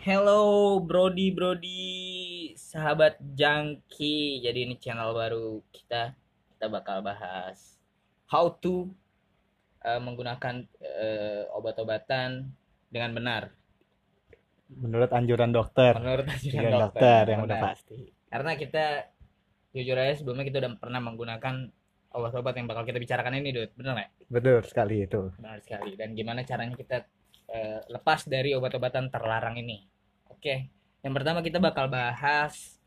Hello Brody Brody sahabat jangki. Jadi ini channel baru kita. Kita bakal bahas how to uh, menggunakan uh, obat-obatan dengan benar. Menurut anjuran dokter. Menurut anjuran Anjuran dokter. dokter yang udah Benar. pasti. Karena kita jujur aja sebelumnya kita udah pernah menggunakan obat-obat yang bakal kita bicarakan ini, Dut. Bener nggak? Betul sekali itu. Benar sekali. Dan gimana caranya kita eh, lepas dari obat-obatan terlarang ini? Oke, yang pertama kita bakal bahas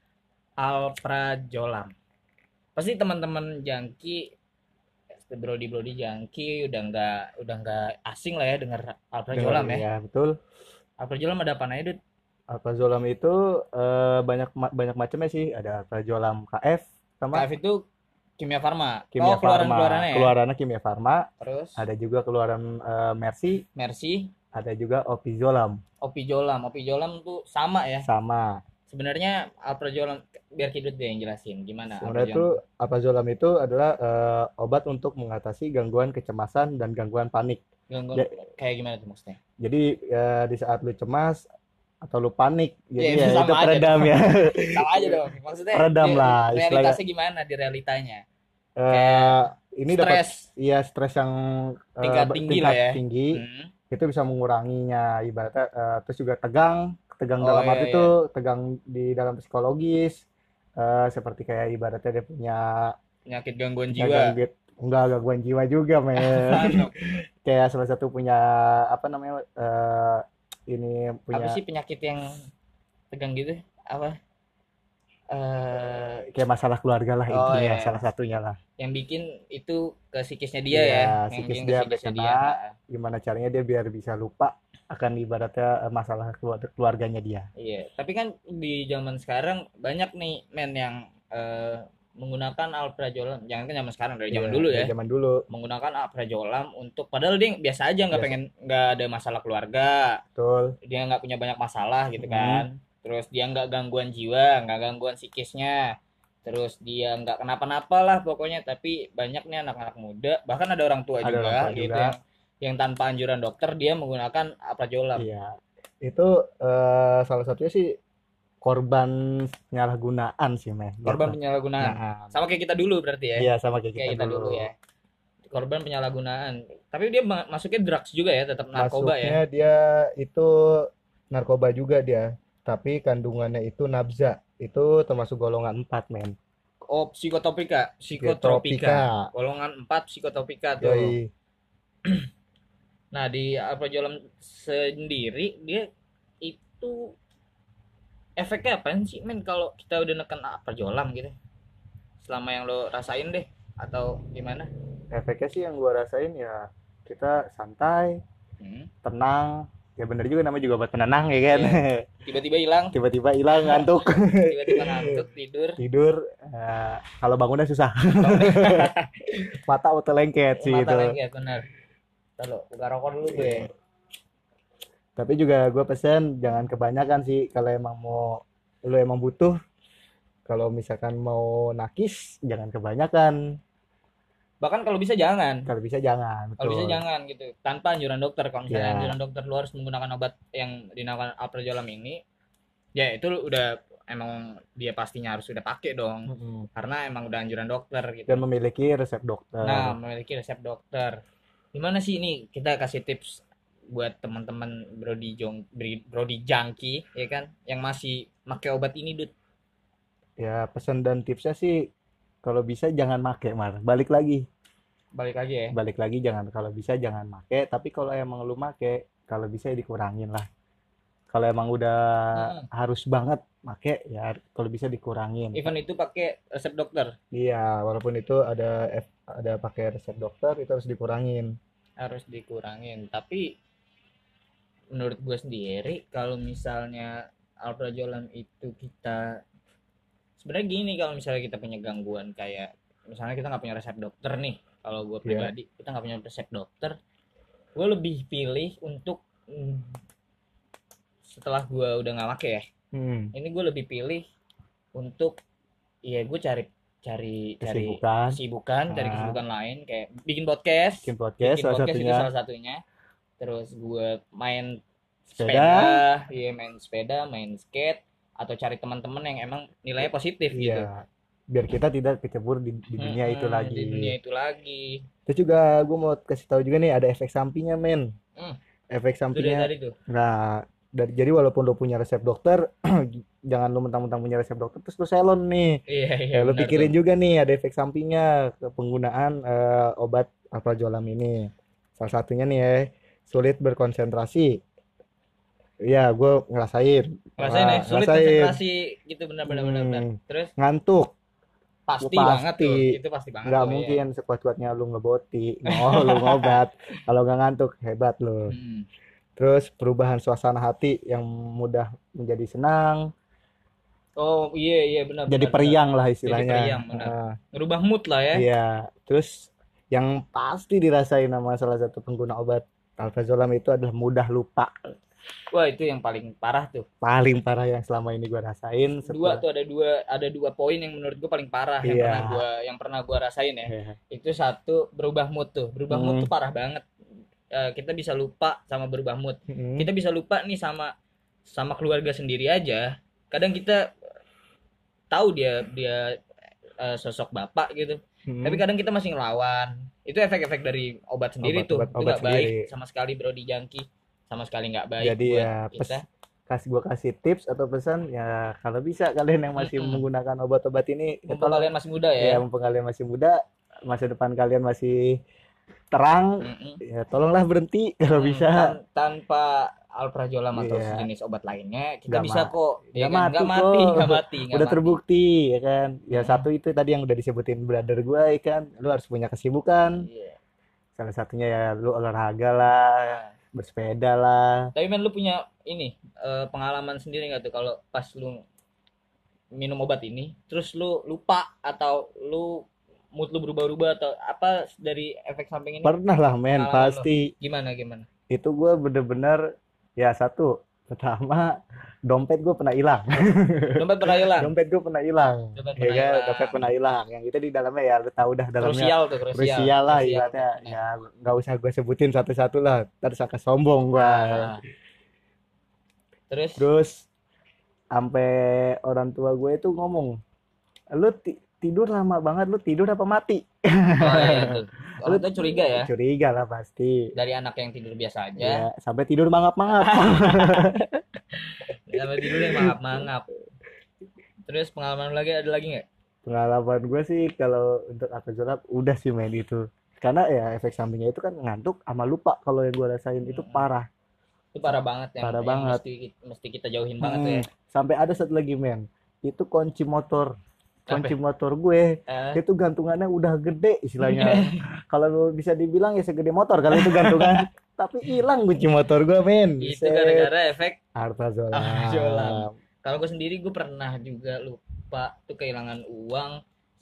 alprazolam. Pasti teman-teman jangki, brody brody jangki udah nggak udah nggak asing lah ya dengar alprazolam ya. Iya, betul. Alprazolam ada apa aja, Dut? Alprazolam itu eh, banyak banyak macamnya sih. Ada alprazolam KF sama KF itu kimia farma. kimia oh, keluaran farma. keluarannya ya. Keluarannya kimia farma. Terus Ada juga keluaran eh, Mercy, Mercy, ada juga Opizolam opizolam. Opizolam tuh sama ya. sama. Sebenarnya alprazolam biar Kidut deh yang jelasin gimana Sebenarnya alprazolam. tuh alprazolam itu adalah eh, obat untuk mengatasi gangguan kecemasan dan gangguan panik. Gangguan Ya. kayak gimana tuh maksudnya? Jadi eh, di saat lu cemas atau lu panik, Ya, jadi itu ya, sama itu aja peredam ya. Sama aja dong. Maksudnya Peredam di- lah, Realitasnya gimana di realitanya? Eh, ini dapat Stres. iya stres yang Tingkat ber- tinggi tingkat lah ya. tinggi Hmm. Itu bisa menguranginya ibaratnya eh, terus juga tegang tegang Oh, dalam iya, arti iya. itu tegang di dalam psikologis eh, seperti kayak ibaratnya dia punya Penyakit gangguan jiwa. gangguan enggak gangguan jiwa juga men kayak salah satu punya apa namanya eh, ini punya Apa sih penyakit yang tegang gitu? Apa? Eh kayak masalah keluarga lah Oh, intinya iya. salah satunya lah yang bikin itu ke psikisnya dia Iya, ya. Psikis dia ke psikisnya dia. gimana caranya dia biar bisa lupa akan ibaratnya eh, masalah keluarga keluarganya dia Iya, tapi kan di zaman sekarang banyak nih men yang eh, menggunakan alprazolam. Jangan kan zaman sekarang dari zaman Iya, dulu dari ya. zaman dulu Menggunakan alprazolam untuk padahal dia biasa aja nggak pengen nggak ada masalah keluarga, betul dia nggak punya banyak masalah gitu Hmm. kan. Terus dia nggak gangguan jiwa, nggak gangguan psikisnya. Terus dia nggak kenapa-napa lah pokoknya. Tapi banyak nih anak-anak muda, bahkan ada orang tua Ada juga, orang tua gitu juga. yang yang tanpa anjuran dokter dia menggunakan alprazolam. Iya, itu eh, salah satunya sih korban penyalahgunaan sih, meh. Korban Gitu. penyalahgunaan. Nah, Sama kayak kita dulu berarti ya. Iya, sama kayak kita, kayak kita dulu ya korban penyalahgunaan tapi dia ma- masuknya drugs juga ya tetap narkoba ya Masuknya dia itu narkoba juga dia, tapi kandungannya itu nabza. Itu termasuk golongan 4, men. oh psikotropika psikotropika golongan 4 psikotropika tuh Yoi. nah di alprazolam sendiri dia itu efeknya apa sih men kalau kita udah neken alprazolam gitu selama yang lo rasain deh atau gimana Efeknya sih yang gua rasain ya kita santai, Hmm. tenang. Ya bener juga namanya juga buat penenang ya kan. tiba-tiba hilang. Tiba-tiba hilang ngantuk. tiba-tiba ngantuk tidur. Tidur eh, kalau bangunnya susah. Mata auto lengket sih mata itu lengket bener. Tahu, buka rokok dulu gue tapi juga gue pesen jangan kebanyakan sih kalau emang mau lu emang butuh kalau misalkan mau nakis jangan kebanyakan bahkan kalau bisa jangan. Kalau bisa jangan kalau bisa jangan gitu. Tanpa anjuran dokter. Kalau misalnya Ya. anjuran dokter lu harus menggunakan obat yang dinamakan alprazolam ini ya itu udah emang dia pastinya harus sudah pakai dong. Mm-mm. karena emang udah anjuran dokter gitu. Dan memiliki resep dokter. Nah memiliki resep dokter. Gimana sih ini? Kita kasih tips buat teman-teman brody jong brody jangki ya kan? Yang masih pakai obat ini dud ya pesan dan tipsnya sih kalau bisa jangan make mar. Balik lagi balik aja ya? Balik lagi jangan kalau bisa jangan make tapi kalau emang lu make kalau bisa ya dikurangin lah. Kalau emang udah Hmm. harus banget make ya kalau bisa dikurangin. Even itu pakai resep dokter? Iya walaupun itu ada F- ada pakai resep dokter itu harus dikurangin. Harus dikurangin tapi menurut gue sendiri kalau misalnya alprazolam itu kita sebenarnya gini kalau misalnya kita punya gangguan kayak misalnya kita nggak punya resep dokter nih kalau gue Iya. pribadi kita nggak punya resep dokter. Gue lebih pilih untuk mm, setelah gue udah nggak pakai ya hmm. ini gue lebih pilih untuk ya gue cari cari cari kesibukan. kesibukan cari Ah. kesibukan lain kayak bikin podcast. Bikin podcast bikin salah podcast itu satunya. salah satunya. Terus gue main sepeda, iya main sepeda main skate atau cari teman-teman yang emang nilainya positif gitu. iya biar kita tidak kecebur di, di dunia itu Mm-mm, lagi. di dunia itu lagi. Terus juga gue mau kasih tahu juga nih ada efek sampingnya men. Hmm. efek itu dari sampingnya tuh. Nah dari jadi walaupun lo punya resep dokter jangan lo mentang-mentang punya resep dokter terus lo salon nih. Iya iya ya lo benar pikirin tuh. juga nih ada efek sampingnya ke penggunaan eh, obat alprazolam ini. Salah satunya nih ya sulit berkonsentrasi. Ya gue ngerasain. Ngerasain ya sulit ngerasain. konsentrasi gitu benar benar benar. Hmm. terus? Ngantuk pasti, Pasti. banget tuh itu pasti banget nggak iya. mungkin sekuat-kuatnya lu ngeboti oh lu ngobat kalau nggak ngantuk hebat lu Hmm. terus perubahan suasana hati yang mudah menjadi senang oh iya iya benar jadi benar, periang lah istilahnya periang, benar. Ah, benar. ngerubah mood lah ya iya terus yang pasti dirasain sama salah satu pengguna obat alprazolam itu adalah mudah lupa wah itu yang paling parah tuh paling parah yang selama ini gua rasain dua setelah tuh ada dua ada dua poin yang menurut gua paling parah yang Iya. pernah gua yang pernah gua rasain ya Iya. itu satu berubah mood tuh berubah mood Hmm. tuh parah banget Eh, kita bisa lupa sama berubah mood Mm. kita bisa lupa nih sama sama keluarga sendiri aja kadang kita tahu dia dia eh, sosok bapak gitu Mm. tapi kadang kita masih ngelawan itu efek-efek dari obat sendiri Obat- tuh obat- itu obat baik sendiri. sama sekali bro di jangki sama sekali nggak baik jadi buat ya pes, kita kasih gua kasih tips atau pesan ya kalau bisa kalian yang masih Mm-mm. menggunakan obat-obat ini ya mumpung tolong kalian masih muda ya ya mumpung kalian masih muda masa depan kalian masih terang Mm-mm. ya tolonglah berhenti kalau Hmm, bisa tan- tanpa alprazolam atau Iya. sejenis obat lainnya kita Nggak bisa kok ya nggak kan? mati kok. mati nggak mati nggak udah mati. terbukti ya kan ya Hmm. satu itu tadi yang udah disebutin brother gue ya kan lu harus punya kesibukan Iya. salah satunya ya lu olahraga lah bersepeda lah. Tapi men lu punya ini eh, pengalaman sendiri nggak tuh kalau pas lu minum obat ini? Terus lu lupa atau lu mood lu berubah-ubah atau apa dari efek samping ini? Pernah lah men pasti. Gimana gimana? Itu gue bener-bener ya satu pertama dompet gue pernah hilang. Dompet pernah hilang? Dompet gue pernah hilang. Dompet ya pernah kan? hilang. dompet pernah hilang. Yang itu di dalamnya ya lu tahu dah dalamnya. Krusial tuh krusial. Krusial lah Krusial. ibaratnya. Nah. ya nggak usah gue sebutin satu-satu lah. Sangka sombong gua. Nah. terus? Terus sampai orang tua gue itu ngomong lu ti- tidur lama banget lu tidur apa mati? Oh, iya. Orang tua curiga ya. Curiga lah pasti. Dari anak yang tidur biasa aja. Ya sampai tidur mangap-mangap. Sampai tidurnya mangap-mangap. Terus pengalaman lu lagi ada lagi nggak? Pengalaman gue sih kalau untuk alprazolam udah sih main itu. Karena ya efek sampingnya itu kan ngantuk sama lupa kalau yang gue rasain. Itu Hmm. parah. Itu parah banget yang, Parah yang banget. mesti mesti kita jauhin banget tuh Hmm, ya. Sampai ada satu lagi men itu kunci motor. Apa? Kunci motor gue. Eh, itu gantungannya udah gede istilahnya. Kalau bisa dibilang ya segede motor kalau itu gantungan. Tapi hilang kunci motor gue men. Itu gara-gara efek Alprazolam Alprazolam. kalau gue sendiri gue pernah juga lupa tuh kehilangan uang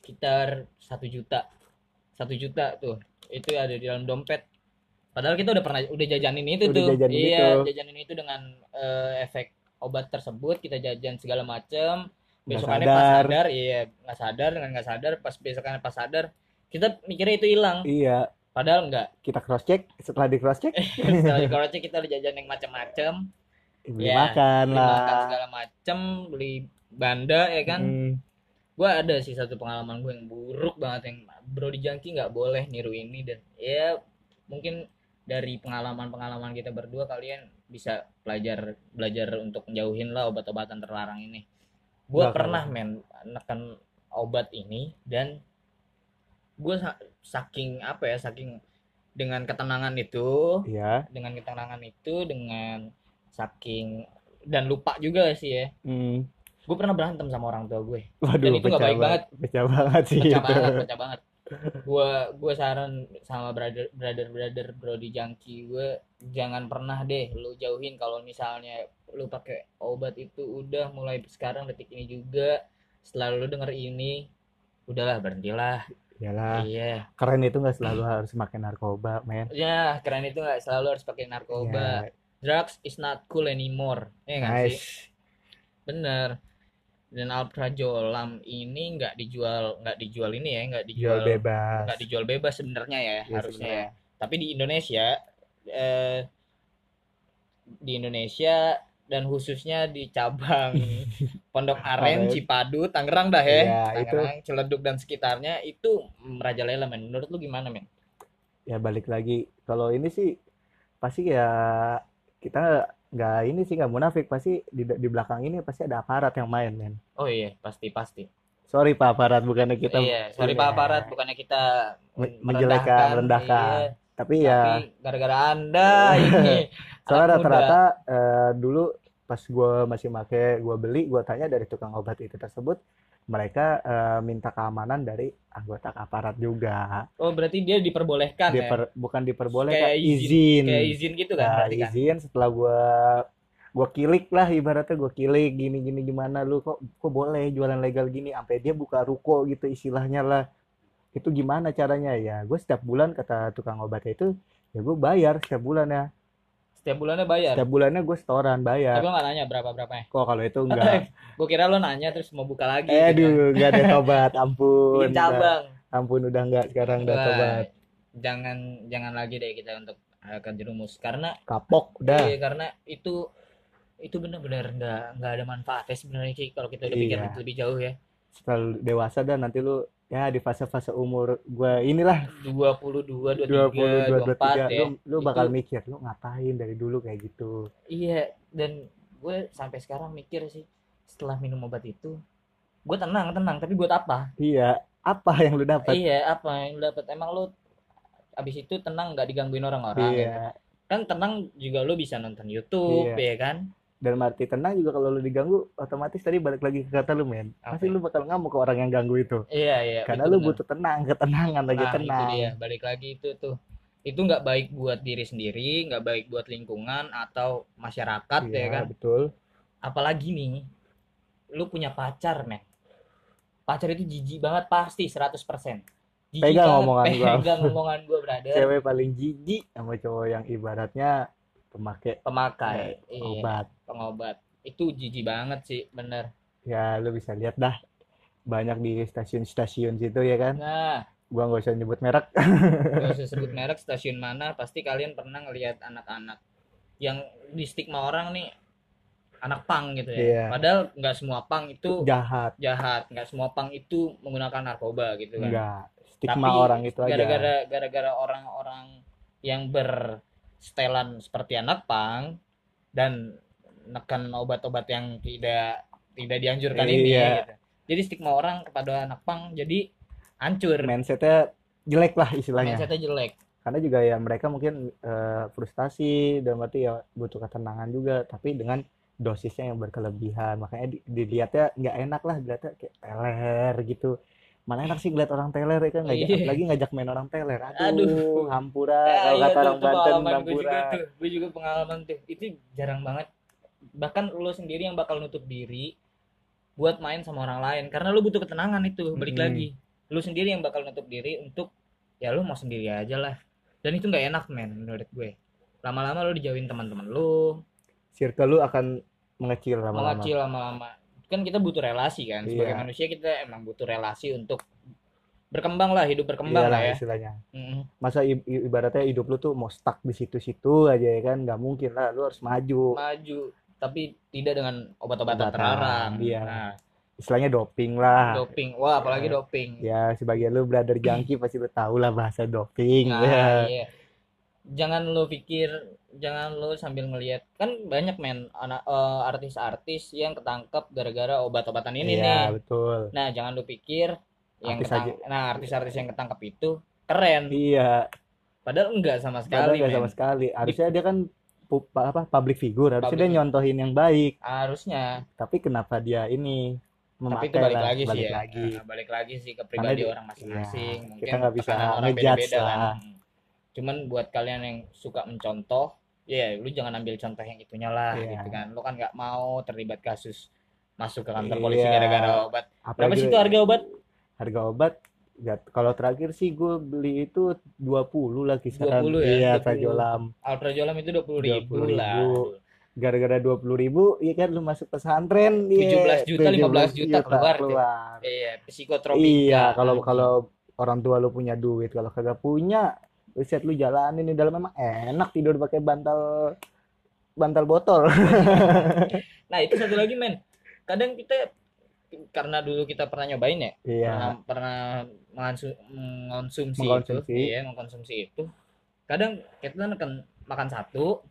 sekitar satu juta. Satu juta tuh. Itu ada di dalam dompet. Padahal kita udah pernah udah jajanin itu Udah tuh. jajanin iya itu. jajanin itu dengan eh, efek obat tersebut. Kita jajan segala macem besokannya pas sadar. iya nggak sadar dengan nggak sadar pas besokannya pas sadar kita mikirnya itu hilang. Iya. Padahal enggak kita cross check setelah di cross check setelah di Karachi kita udah jajan yang macam-macam beli Iya, makan beli lah. makan segala macem beli banda ya kan? Hmm, gue ada sih satu pengalaman gue yang buruk banget yang bro di jangki nggak boleh niru ini dan ya mungkin dari pengalaman-pengalaman kita berdua kalian bisa belajar belajar untuk menjauhin lah obat-obatan terlarang ini gue pernah men neken obat ini dan gue saking apa ya saking dengan ketenangan itu iya. dengan ketenangan itu dengan saking dan lupa juga sih ya. Hmm, gue pernah berantem sama orang tua gue. Waduh Dan itu nggak baik banget. pecah banget sih pecah itu. banget pecah banget gua gua saran sama brother brother brother bro di jangki gue jangan pernah deh lu jauhin kalau misalnya lu pakai obat itu udah mulai sekarang detik ini juga. Setelah lu denger ini udahlah berhentilah. Yalah, iya. Keren itu nggak selalu harus makan narkoba men. Ya keren itu nggak selalu harus pakai narkoba. Ya, drugs is not cool anymore. Ya nggak sih? Nice bener dan alprazolam ini nggak dijual nggak dijual ini ya nggak jual dijual bebas nggak dijual bebas sebenarnya ya Iya, harusnya ya. Tapi di Indonesia eh di Indonesia dan khususnya di cabang Pondok Aren. Cipadu, Tangerang dah ya. Itu. Tangerang, Ciledug dan sekitarnya itu merajalela men. Menurut lu gimana men? ya balik lagi kalau ini sih pasti ya kita nggak ini sih nggak munafik pasti di, di belakang ini pasti ada aparat yang main men Oh iya, pasti pasti. sorry pak aparat bukannya kita iya, sorry. Pak Aparat, bukannya kita Me- menjelekkan, merendahkan. Iya, tapi ya tapi gara-gara Anda ini soalnya rata-rata eh, dulu pas gue masih make gue beli gue tanya dari tukang obat itu tersebut mereka eh, minta keamanan dari anggota aparat juga. Oh, berarti dia diperbolehkan ya. Diper- bukan diperbolehkan Kayak izin- izin. Kayak izin gitu kan Nah, berarti kan. izin setelah gua gua kilik lah ibaratnya gua kilik gini gini gimana lu kok kok boleh jualan legal gini? Sampai dia buka ruko gitu istilahnya lah. Itu gimana caranya? Ya gue setiap bulan kata tukang obatnya itu ya gue bayar setiap bulan ya Setiap bulannya bayar. setiap bulannya gue setoran Tapi bayar lo nggak nanya berapa berapanya. kok kalau itu enggak Gue kira lo nanya terus mau buka lagi. eh gitu aduh enggak ada tobat ampun Bikin cabang. Udah- ampun udah enggak sekarang udah tobat Jangan jangan lagi deh kita untuk uh, ke jerumus karena kapok udah iya, karena itu itu benar-benar nggak nggak ada manfaatnya sebenarnya sih kalau kita udah pikir Iya. lebih jauh ya. setelah dewasa dan nanti lu ya di fase-fase umur gue inilah 22, 23, 22 24 23 ya. lu lu bakal Itu- mikir lu ngapain dari dulu kayak gitu Iya, dan gue sampai sekarang mikir sih setelah minum obat itu gue tenang tenang tapi buat apa? iya apa yang lu dapat Iya, apa yang lu dapat? Emang lu abis itu tenang nggak digangguin orang-orang? ya? iya Kan tenang juga lu bisa nonton YouTube, Iya. ya kan? Dan arti tenang juga kalau lu diganggu otomatis tadi balik lagi ke kata lu men pasti ya? lu bakal ngamuk ke orang yang ganggu itu Iya, iya. karena lu bener. butuh tenang ketenangan lagi Nah, tenang itu dia. Balik lagi itu tuh. Itu nggak baik buat diri sendiri, nggak baik buat lingkungan atau masyarakat, ya iya kan? betul Apalagi nih, lu punya pacar, men. Pacar itu jijik banget pasti 100%. Jijik Pegang banget, omongan gua. Pegang omongan gua, brother. cewek paling jijik sama cowok yang ibaratnya pemakai. Pemakai iya, obat pengobat. Itu jijik banget sih, bener. ya lu bisa lihat dah. Banyak di stasiun-stasiun situ ya kan? Nah, gua nggak usah nyebut merek. Gak usah sebut merek stasiun mana, pasti kalian pernah ngelihat anak-anak yang di stigma orang nih anak pang gitu ya. Iya. Padahal nggak semua pang itu jahat. jahat, nggak semua pang itu menggunakan narkoba gitu kan. enggak stigma Tapi orang itu aja. gara-gara gara-gara orang-orang yang berstelan seperti anak pang dan neken obat-obat yang tidak tidak dianjurkan ini Iya. gitu. Jadi stigma orang kepada anak pang jadi hancur. mindsetnya jelek lah istilahnya Mindsetnya jelek. karena juga ya mereka mungkin eh, frustasi dan berarti ya butuh ketenangan juga tapi dengan dosisnya yang berkelebihan makanya di- dilihatnya nggak enak lah dilihatnya kayak teler gitu mana enak sih ngeliat orang teler ya kan ngajak Iya. apalagi ngajak main orang teler aduh, Aduh. hampura Eh, kalau iya kata tuh, orang Banten pengalaman gue hampura juga tuh. Gue juga pengalaman tuh. Itu jarang banget. Bahkan lo sendiri yang bakal nutup diri buat main sama orang lain karena lo butuh ketenangan itu. Balik Mm-mm. lagi. Lo sendiri yang bakal nutup diri untuk ya lo mau sendiri aja lah. Dan itu nggak enak men menurut gue. Lama-lama lo dijauhin teman-teman lo, circle lu akan mengecil lama-lama mengecil lama-lama. Kan kita butuh relasi kan. Sebagai Iya. manusia kita emang butuh relasi untuk berkembang lah, hidup berkembang Iyalah lah ya. istilahnya Mm-mm. masa i- ibaratnya hidup lu tuh mau stuck di situ-situ aja ya kan nggak mungkin lah lu harus maju Maju tapi tidak dengan obat-obatan Obatan, terlarang. iya. Nah, istilahnya doping lah doping wah apalagi Ya. doping ya sebagai lu brother junkie pasti lu tahu lah bahasa doping nah ya iya jangan lo pikir jangan lo sambil ngelihat kan banyak men anak eh, artis-artis yang ketangkep gara-gara obat-obatan ini Iya, nih. betul. Nah jangan lo pikir yang Artis ketang- nah artis-artis yang ketangkep itu keren. Iya. Padahal enggak sama padahal sekali nggak men. sama sekali. Harusnya dia kan pu- pa- apa public figure. Harusnya Public. dia nyontohin yang baik. Harusnya. Tapi kenapa dia ini tapi itu memakai balik lah lagi sih balik ya. lagi. Nah, balik lagi sih ke pribadi di- orang masing-masing. iya, mungkin kita nggak bisa ngejudge beda-beda kan. lah. Hmm. Cuman buat kalian yang suka mencontoh ya lu jangan ambil contoh yang itunya lah Iya. gitu kan lu kan nggak mau terlibat kasus masuk ke kantor polisi Iya. gara-gara obat berapa apalagi sih itu harga obat harga obat nggak- kalau terakhir sih gue beli itu 20 lah kisaran 20 ya, iya 20. Prajolam Alprazolam itu dua puluh ribu 20.000. lah gara-gara 20 ribu iya kan lu masuk pesantren 17 iya, juta, 15 juta keluar tuh. keluar. iya psikotropika iya kalau kalau orang tua lu punya duit kalau kagak punya riset lu jalanin di dalam memang enak tidur pakai bantal bantal botol. Nah itu satu lagi men. Kadang kita karena dulu kita pernah nyobain ya iya. pernah pernah mengonsu- mengonsumsi, Mengkonsumsi. itu iya mengkonsumsi itu. Kadang kita akan makan satu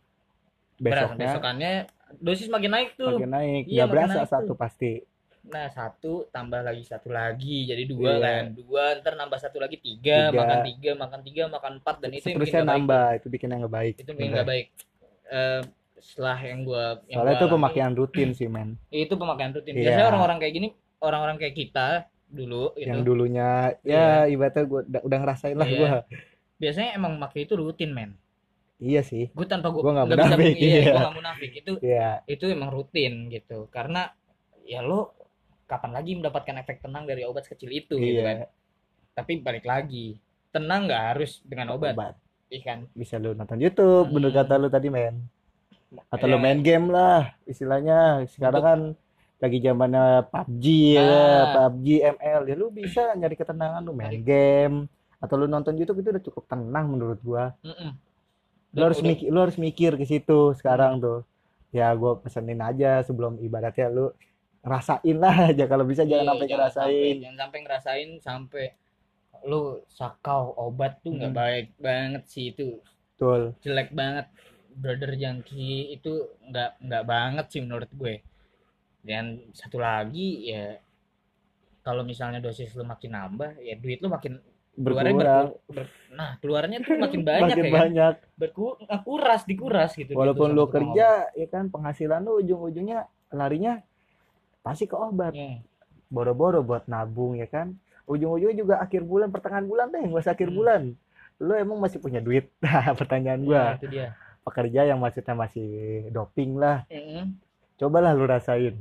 besoknya. besokannya dosis makin naik tuh. Makin naik. Iya, nggak makin berasa naik tuh. satu pasti nah satu tambah lagi satu lagi jadi dua Iya. kan. Dua ntar nambah satu lagi tiga, Tiga. makan tiga makan tiga makan empat dan itu seterusnya nggak baik. nambah itu bikin yang nggak baik. Itu bikin nggak baik. Eh, setelah yang gua yang soalnya gua itu pemakaian rutin sih men. Itu pemakaian rutin. Iya. biasanya orang-orang kayak gini orang-orang kayak kita dulu gitu. yang dulunya ya ibaratnya gua udah, ngerasain lah Iya. gua. Biasanya emang pakai itu rutin men. Iya sih. Gue tanpa gue Gua nggak munafik, iya, iya. gue nggak munafik. Itu Iya. itu emang rutin gitu. Karena ya lo kapan lagi mendapatkan efek tenang dari obat sekecil itu gitu kan? Iya tapi balik lagi tenang nggak harus dengan obat. Iya kan? Bisa lu nonton YouTube Hmm. bener kata lu tadi men. Atau lu Kayak- main game lah istilahnya. Sekarang kan lagi zamannya PUBG ya Ah. PUBG ML ya lu bisa nyari ketenangan lu main game. Atau lu nonton YouTube itu udah cukup tenang menurut gua. Mm-mm. lu harus Udah- mikir lu harus mikir ke situ sekarang tuh. Ya gua pesenin aja sebelum ibaratnya lu rasain lah aja kalau bisa Iya, jangan sampai ngerasain. jangan sampai ngerasain sampai lu sakau obat tuh nggak Hmm. baik banget sih itu betul. jelek banget. Brother jangki itu nggak nggak banget sih menurut gue. Dan satu lagi ya kalau misalnya dosis lu makin nambah ya duit lu makin berkurang. berku- ber- nah keluarnya tuh makin banyak makin ya kan? banyak. Berku- ah, kuras dikuras gitu walaupun gitu lu kerja ya kan penghasilan lu ujung-ujungnya larinya pasti ke obat. Hmm. boro-boro buat nabung ya kan ujung-ujungnya juga akhir bulan pertengahan bulan deh nggak usah akhir Hmm. bulan lu emang masih punya duit Nah, pertanyaan gua Nah, itu dia pekerja yang maksudnya masih doping lah Mm-mm. cobalah lu rasain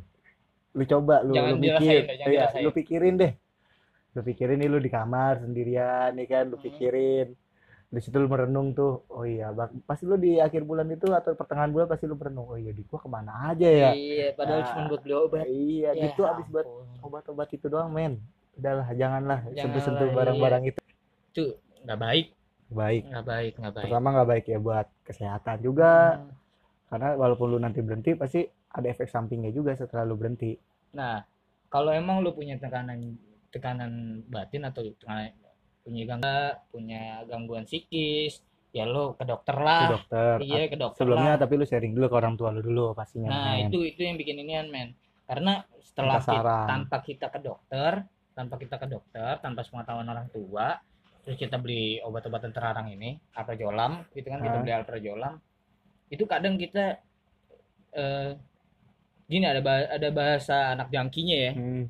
lu coba lu Jangan lu Iya, dirasain. lu pikirin deh lu pikirin nih lu di kamar sendirian nih kan lu Hmm. pikirin di situ lu merenung tuh oh iya bak- pasti lu di akhir bulan itu atau pertengahan bulan pasti lu merenung oh iya di gua ke mana aja ya? Iya padahal Nah, cuma buat beli obat. Iya Ya gitu abis buat obat-obat itu doang men. Udahlah janganlah Janganlah, sentuh-sentuh iya. barang-barang itu. Itu nggak baik. Baik. Nggak baik nggak baik. Pertama nggak baik ya buat kesehatan juga. Hmm. karena walaupun lu nanti berhenti pasti ada efek sampingnya juga setelah lu berhenti. Nah, kalau emang lu punya tekanan tekanan batin atau tekanan punya gangguan punya gangguan psikis, ya lu ke dokter ke lah. dokter Iya, ke dokter sebelumnya lah. tapi lu sharing dulu ke orang tua lu dulu pastinya Nah, men. itu itu yang bikin inian, men. Karena setelah kita, tanpa kita ke dokter, tanpa kita ke dokter, tanpa sepengetahuan orang tua, terus kita beli obat-obatan terlarang ini, alprazolam, gitu kan, kita beli alprazolam. Itu kadang kita eh gini ada ba- ada bahasa anak jangkinya ya. Hmm,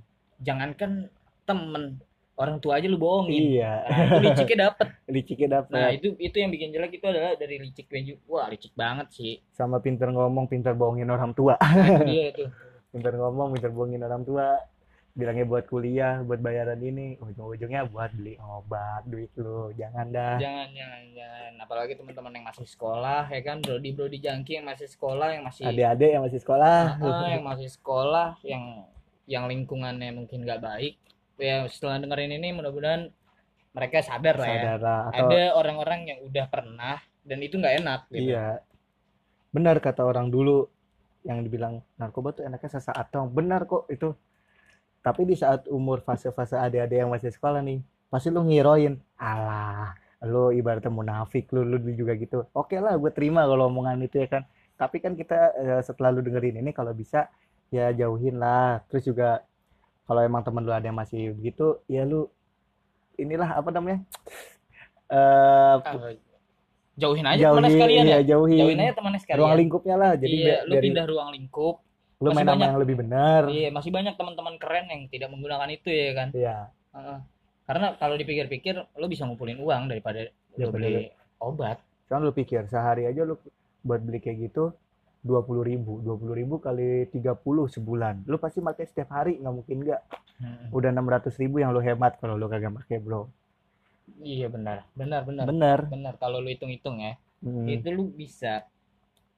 jangankan temen orang tua aja lu bohongin. Iya. Nah, itu liciknya dapet. Liciknya dapet. Nah itu itu yang bikin jelek itu adalah dari liciknya juga wah licik banget sih. Sama pinter ngomong pinter bohongin orang tua. Nah, itu dia itu pinter ngomong pinter bohongin orang tua. Bilangnya buat kuliah buat bayaran ini. Ujung-ujungnya buat beli obat duit lu. Jangan dah. Jangan jangan jangan. Apalagi teman-teman yang masih sekolah ya kan? Brody brody jangki yang masih sekolah yang masih adik-adik yang masih sekolah. Ah, yang masih sekolah yang yang lingkungannya mungkin nggak baik ya setelah dengerin ini mudah-mudahan mereka sadar lah ya. Atau ada orang-orang yang udah pernah dan itu nggak enak gitu. Iya. Benar kata orang dulu yang dibilang narkoba tuh enaknya sesaat dong. Benar kok itu. Tapi di saat umur fase-fase adik-adik yang masih sekolah nih pasti lu ngiroin alah lu ibaratnya munafik lu lu juga gitu. Oke lah gue terima kalau omongan itu ya kan. Tapi kan kita eh, setelah lu dengerin ini kalau bisa ya jauhin lah. Terus juga kalau emang temen lu ada yang masih begitu ya lu inilah apa namanya eh Ah, jauhin aja jauhin temannya sekalian iya, ya. jauhin. Jauhin aja temannya sekalian. Ruang lingkupnya lah jadi iya, lu dari pindah ruang lingkup. lu main sama yang lebih benar. Iya masih banyak teman-teman keren yang tidak menggunakan itu ya kan? Iya. Heeh. karena kalau dipikir-pikir lu bisa ngumpulin uang daripada lu Daripada beli obat. Kan lu pikir sehari aja lu buat beli kayak gitu dua puluh ribu dua puluh ribu kali 30 sebulan. Lu pasti pakai setiap hari nggak mungkin nggak. Hmm. udah enam ratus ribu yang lu hemat kalau lu kagak pakai bro. Iya benar. Benar benar. Bener benar kalau lu hitung-hitung ya. Hmm, itu lu bisa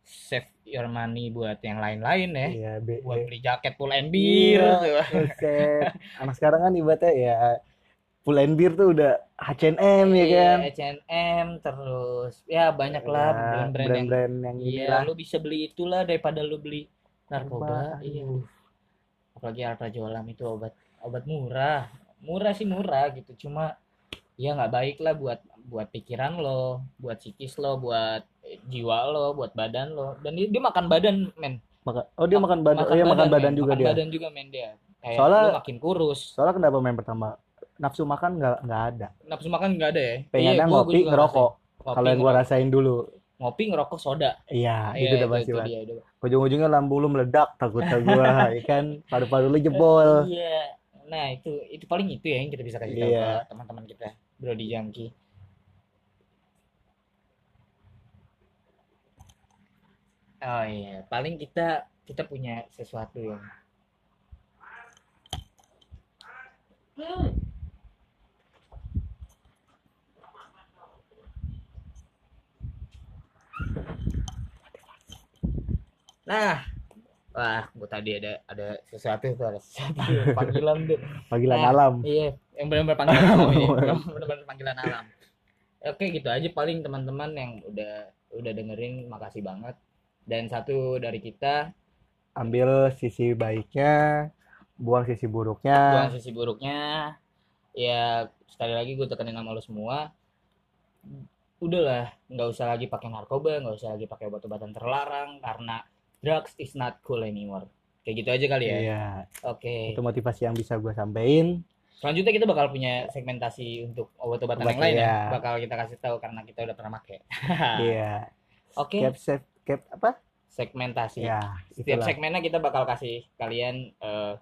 save your money buat yang lain-lain ya. Iya be- buat be- beli jaket pull and beer Iya. anak sekarang kan ibaratnya ya Full and Beer tuh udah H&M ya Iya, kan? H&M terus ya banyak lah Ya, brand-brand yang brand-brand yang iya inilah. lu bisa beli itulah daripada lu beli narkoba iya. apalagi alprazolam itu obat obat murah. Murah sih murah gitu cuma ya nggak baik lah buat buat pikiran lo buat psikis lo buat jiwa lo buat badan lo. Dan dia, dia makan badan men. Maka- oh dia makan badan oh iya makan badan men. juga makan dia? badan juga men dia. Kayak Soalnya- makin kurus. soalnya kenapa main pertama nafsu makan nggak nggak ada nafsu makan nggak ada ya pengennya Iya, gua ngopi ngerokok kalau yang gua ngerokok. rasain dulu ngopi ngerokok soda iya Iya, itu udah pasti itu. ujung-ujungnya lambung lu meledak takutnya gua ya kan paru-paru lu jebol Iya. Nah, itu itu paling itu ya yang kita bisa kasih tahu Iya. ke teman-teman kita, Bro di Jangki. Oh iya, paling kita kita punya sesuatu yang Nah, wah, gua tadi ada ada sesuatu tuh, ada sesuatu panggilan tuh. panggilan Nah, alam Iya, yang benar-benar panggilan alam ini. Benar-benar panggilan alam. Oke, gitu aja paling teman-teman yang udah udah dengerin makasih banget. Dan satu dari kita ambil sisi baiknya buang sisi buruknya buang sisi buruknya. Ya, sekali lagi gue tekenin sama lo semua. Udahlah, nggak usah lagi pakai narkoba, nggak usah lagi pakai obat-obatan terlarang karena drugs is not cool anymore. Kayak gitu aja kali ya. iya Oke. itu motivasi yang bisa gua sampein Selanjutnya kita bakal punya segmentasi untuk obat-obatan Obat, yang lain ya. iya. Bakal kita kasih tahu karena kita udah pernah pakai. iya Oke, cap save cap apa segmentasi. ya Setiap segmennya kita bakal kasih kalian eh,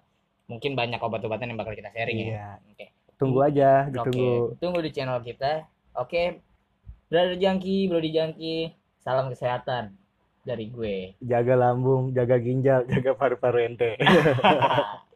mungkin banyak obat-obatan yang bakal kita sharing ya. iya Oke. tunggu aja ditunggu tunggu di channel kita. Oke. Brother Jangki, Bro di Jangki, salam kesehatan dari gue. jaga lambung jaga ginjal jaga paru-paru ente